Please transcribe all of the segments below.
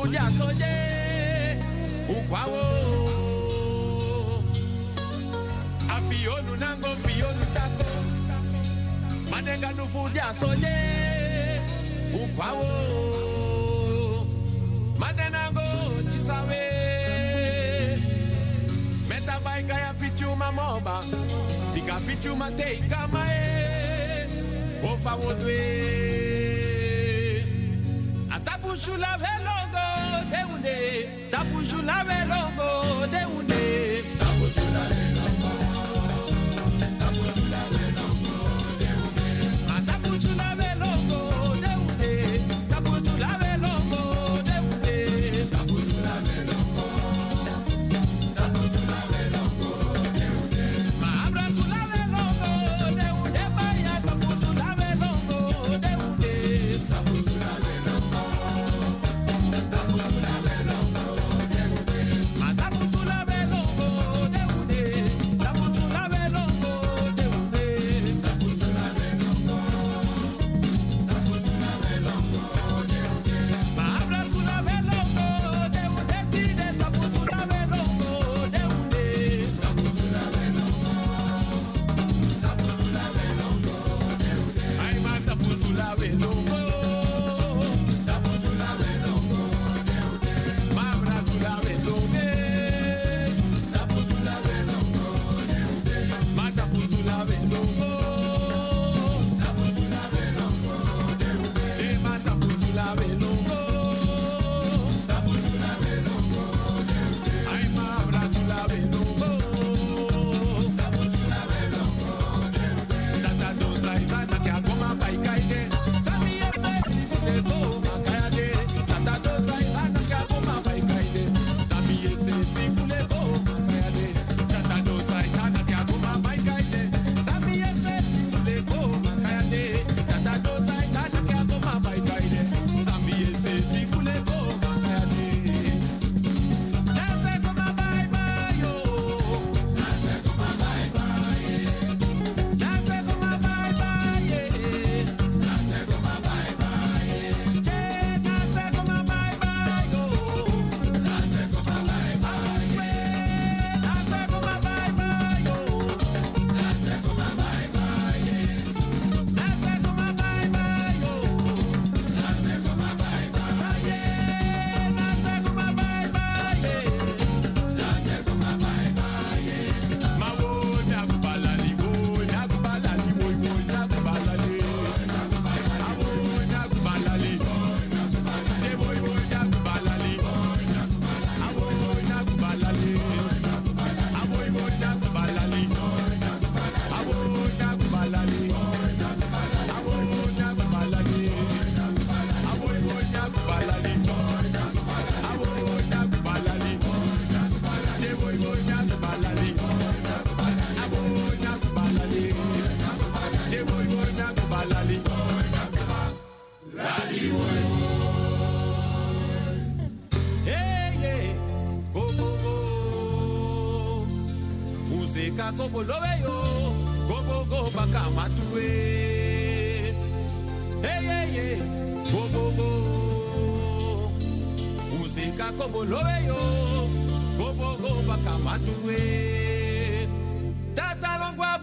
kuja soje ukwawo afionu nango fionu tako. Manenga nufuja soje ukwawo manenango jisawe. Metabaika ya fichuma moba bika fichuma teikamae ofa wodwe. Atapushula velo deunde, tabujula velongo deunde, tabujula velongo.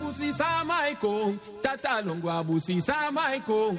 Longwa busi sa maiko, tata longwa busi sa maiko.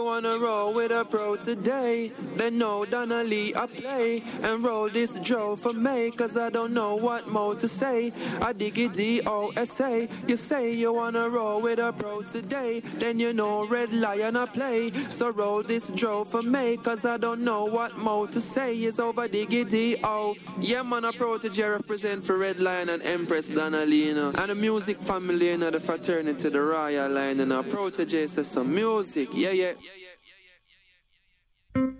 you wanna roll with a pro today? Then no Donnelly, I say and roll this Joe for me, cause I don't know what more to say. I dig it D-O-S-A. You say you wanna roll with a bro today, then you know Red Lion I play. So roll this Joe for me, cause I don't know what more to say. It's over diggy D-O. Yeah, man, a Protoje represent for Red Lion and Empress Donalina. And the music family, you know, the fraternity, the Royal Line, and our know. I protege says some music. Yeah, yeah. yeah, yeah, yeah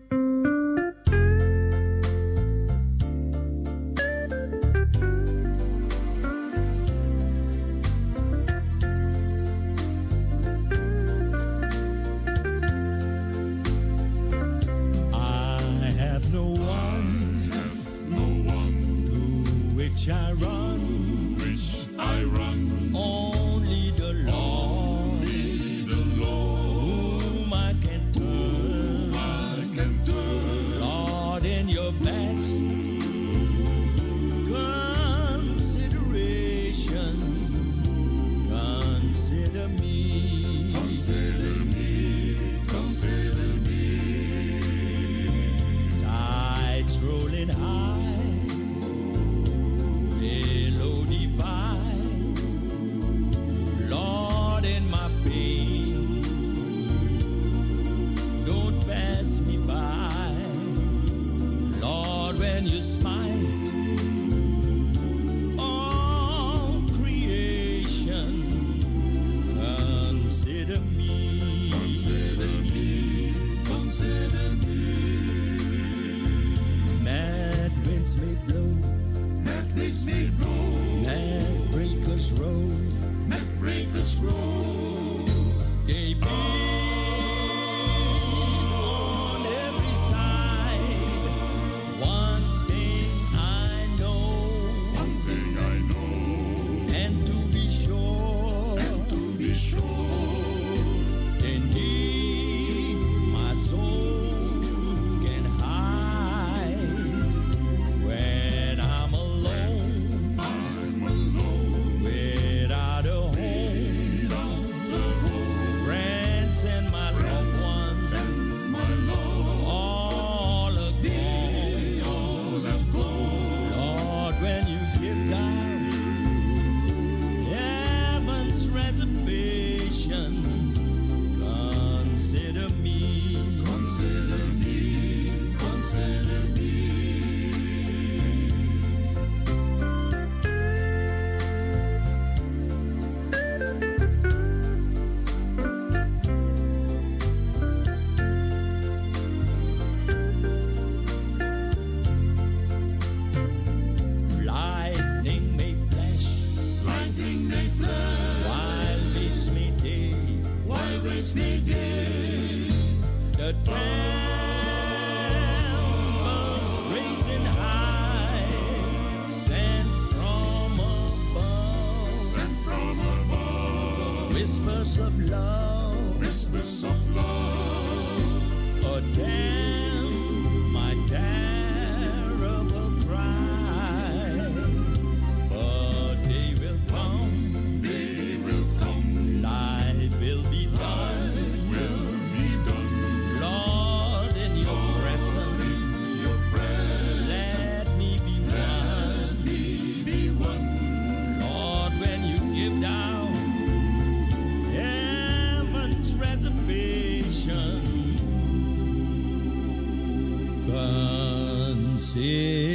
See.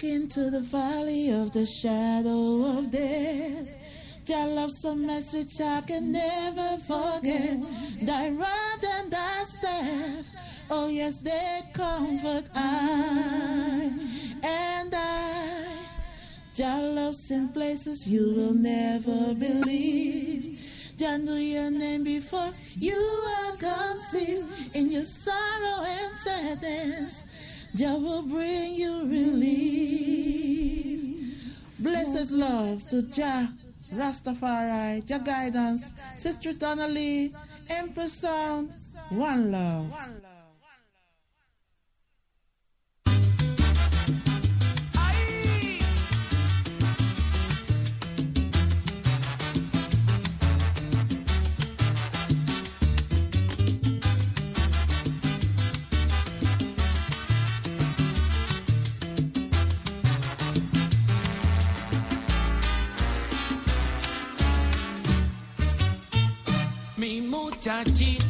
Walk into the valley of the shadow of death. Your love some message I can never forget. Thy rod and thy staff. Oh yes, they comfort I and I. Your love's in places you will never believe. Jah knew your name before you were conceived. In your sorrow and sadness, Jah will bring you relief. Blessed love to Jah, Rastafari, Jah guidance, Sister Donnelly, Empress Sound, One Love. Mi muchachita me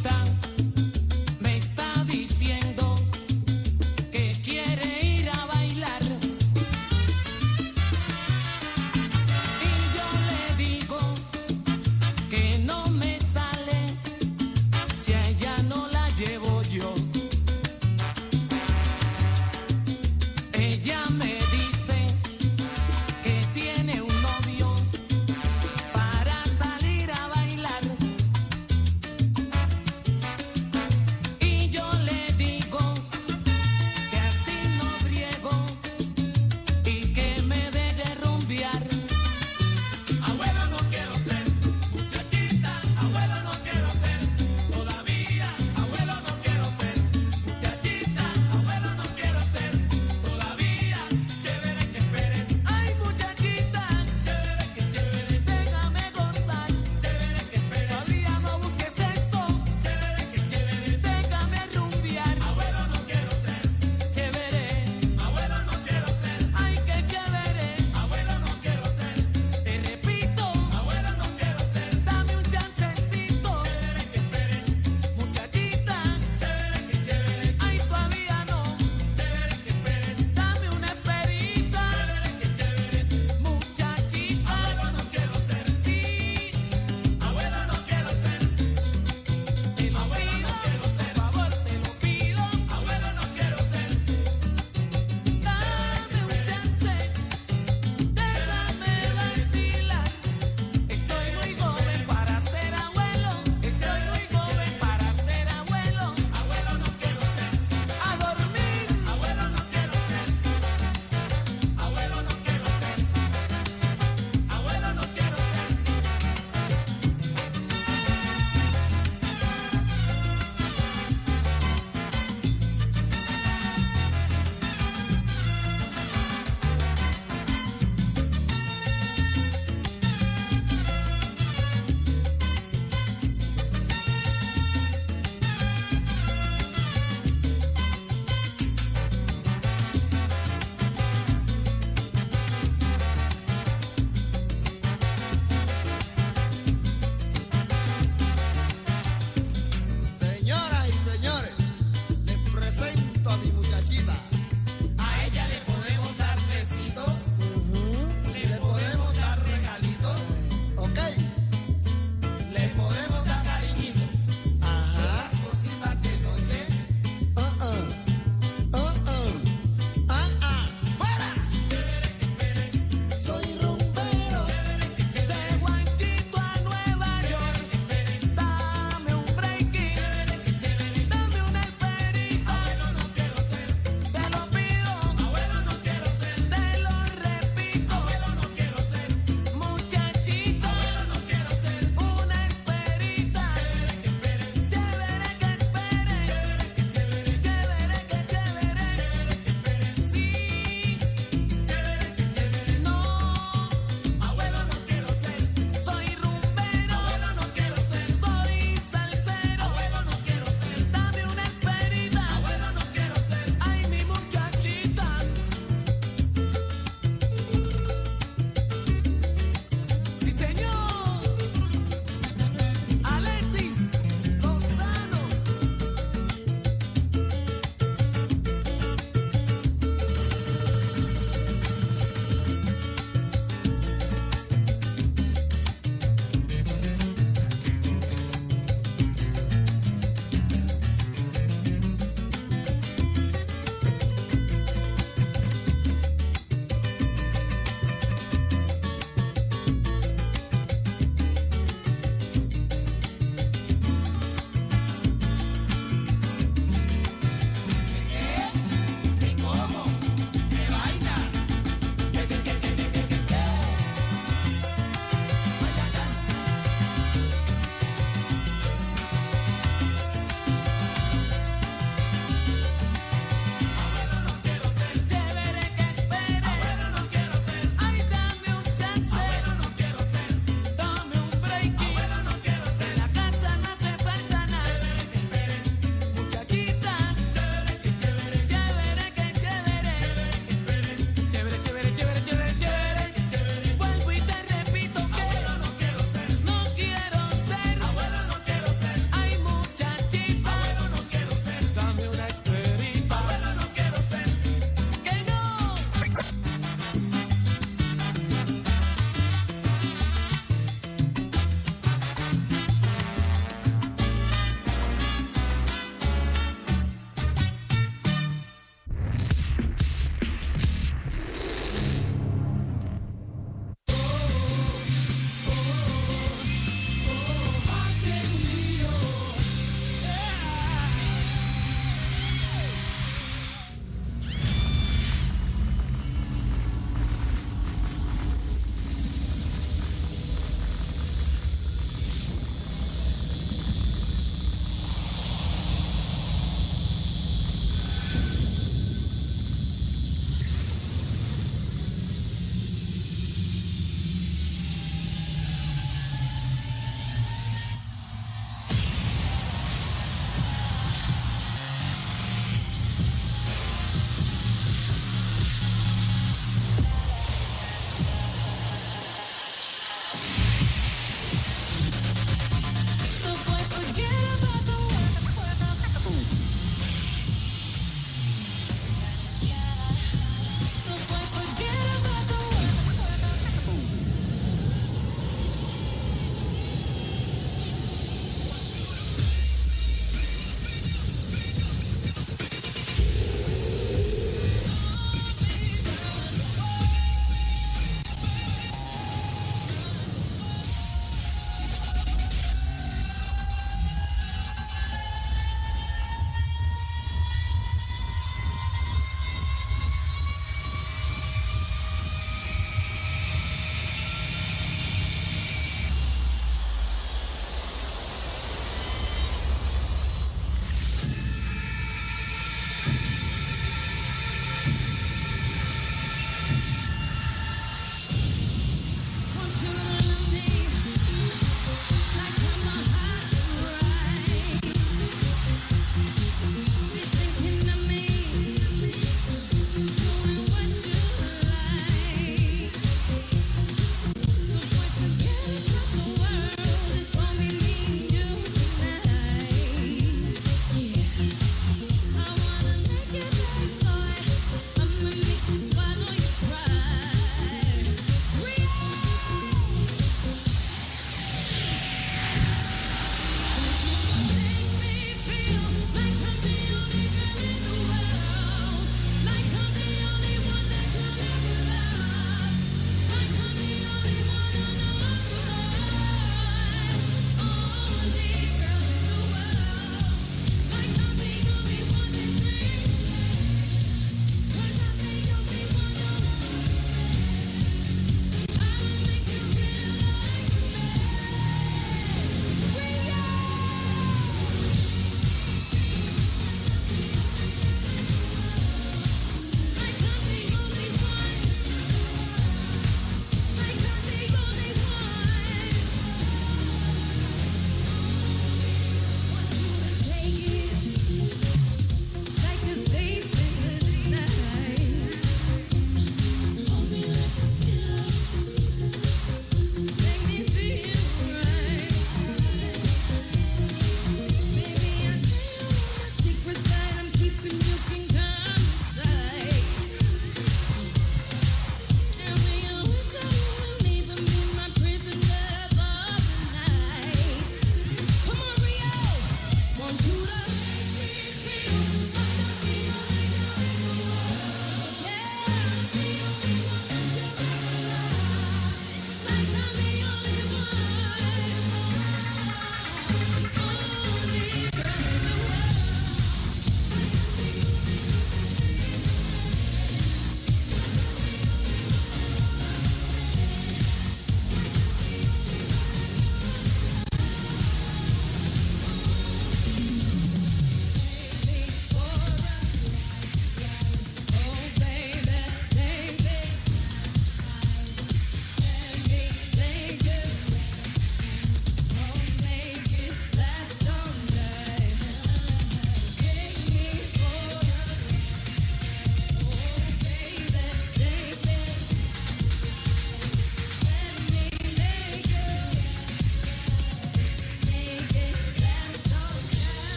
should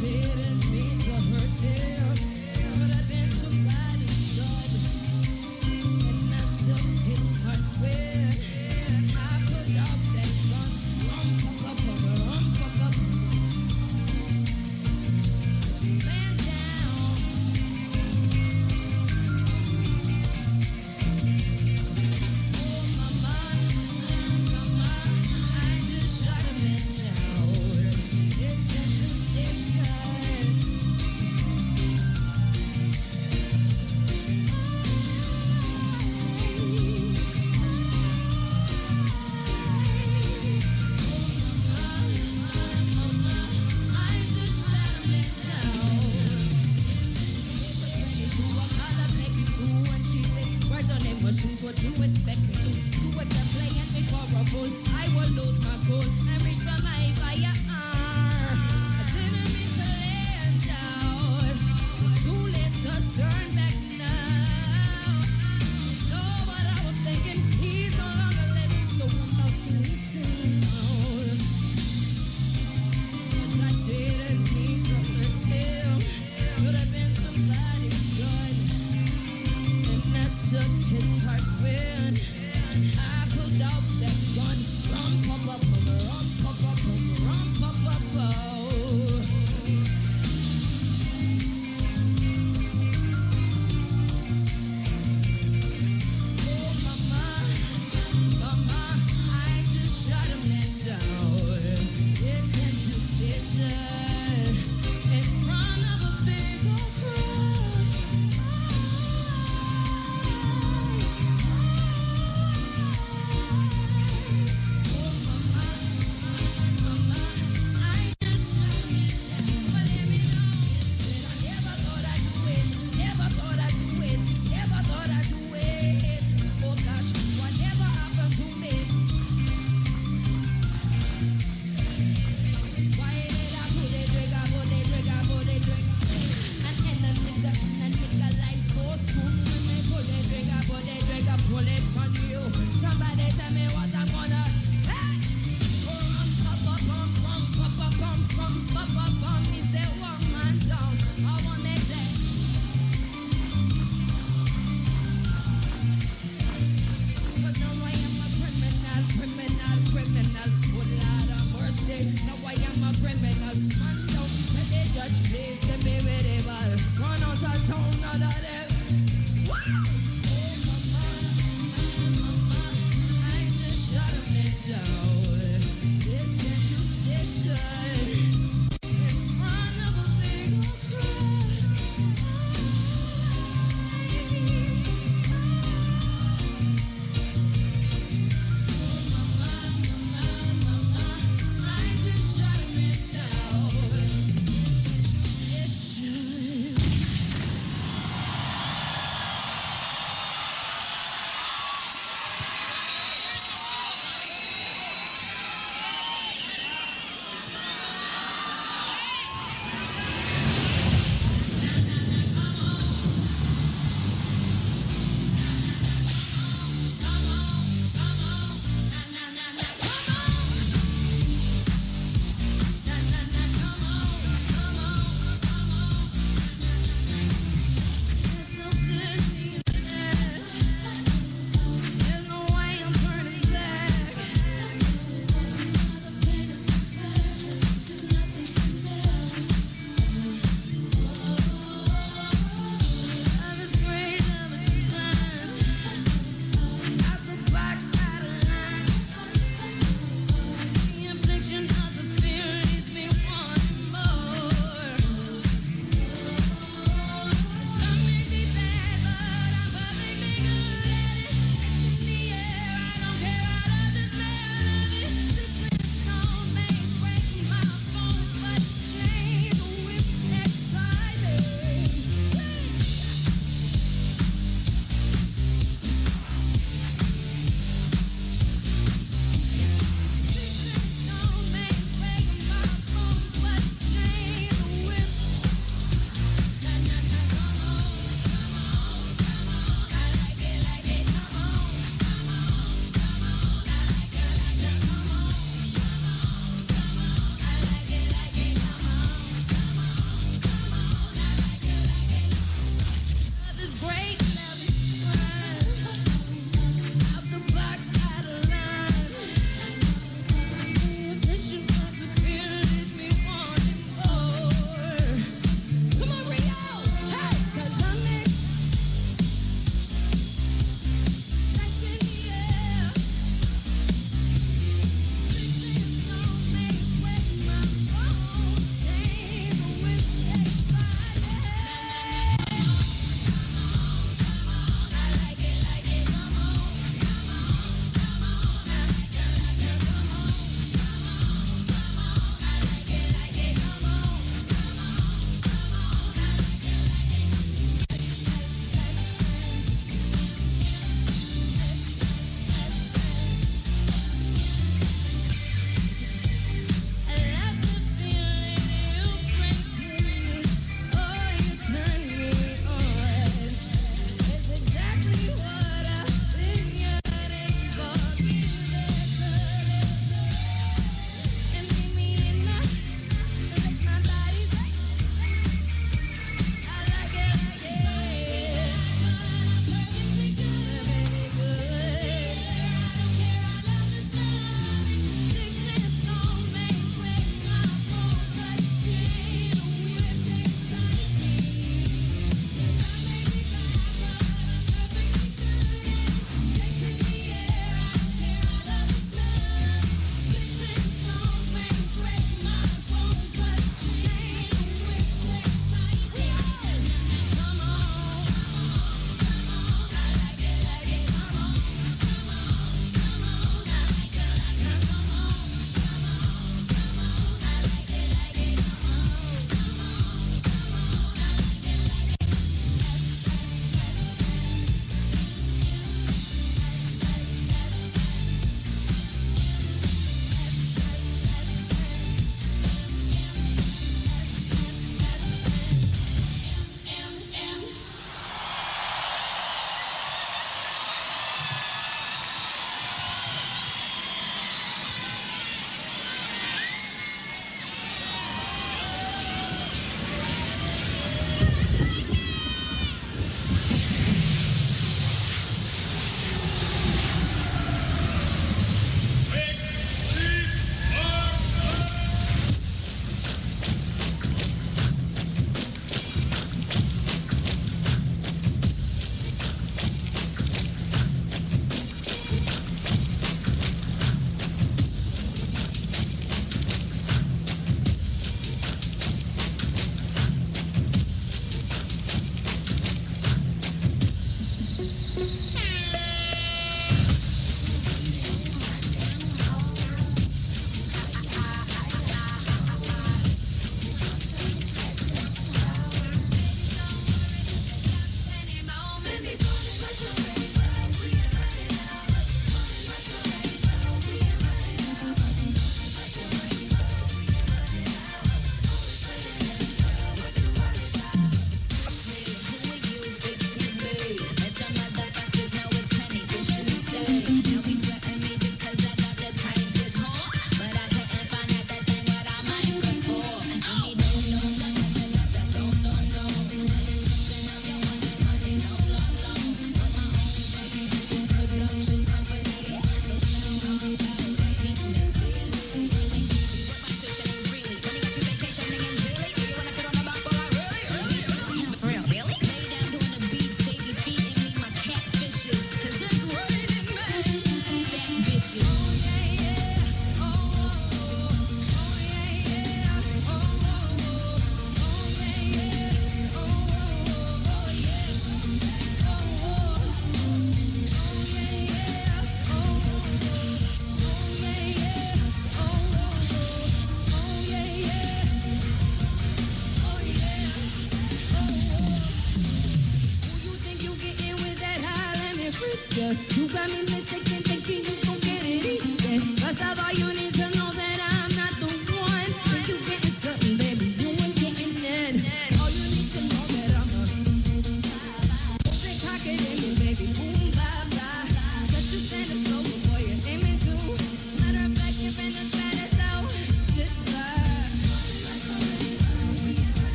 didn't mean freak, yeah. You got me mistaken, thinking you gon' get it easy. Cause I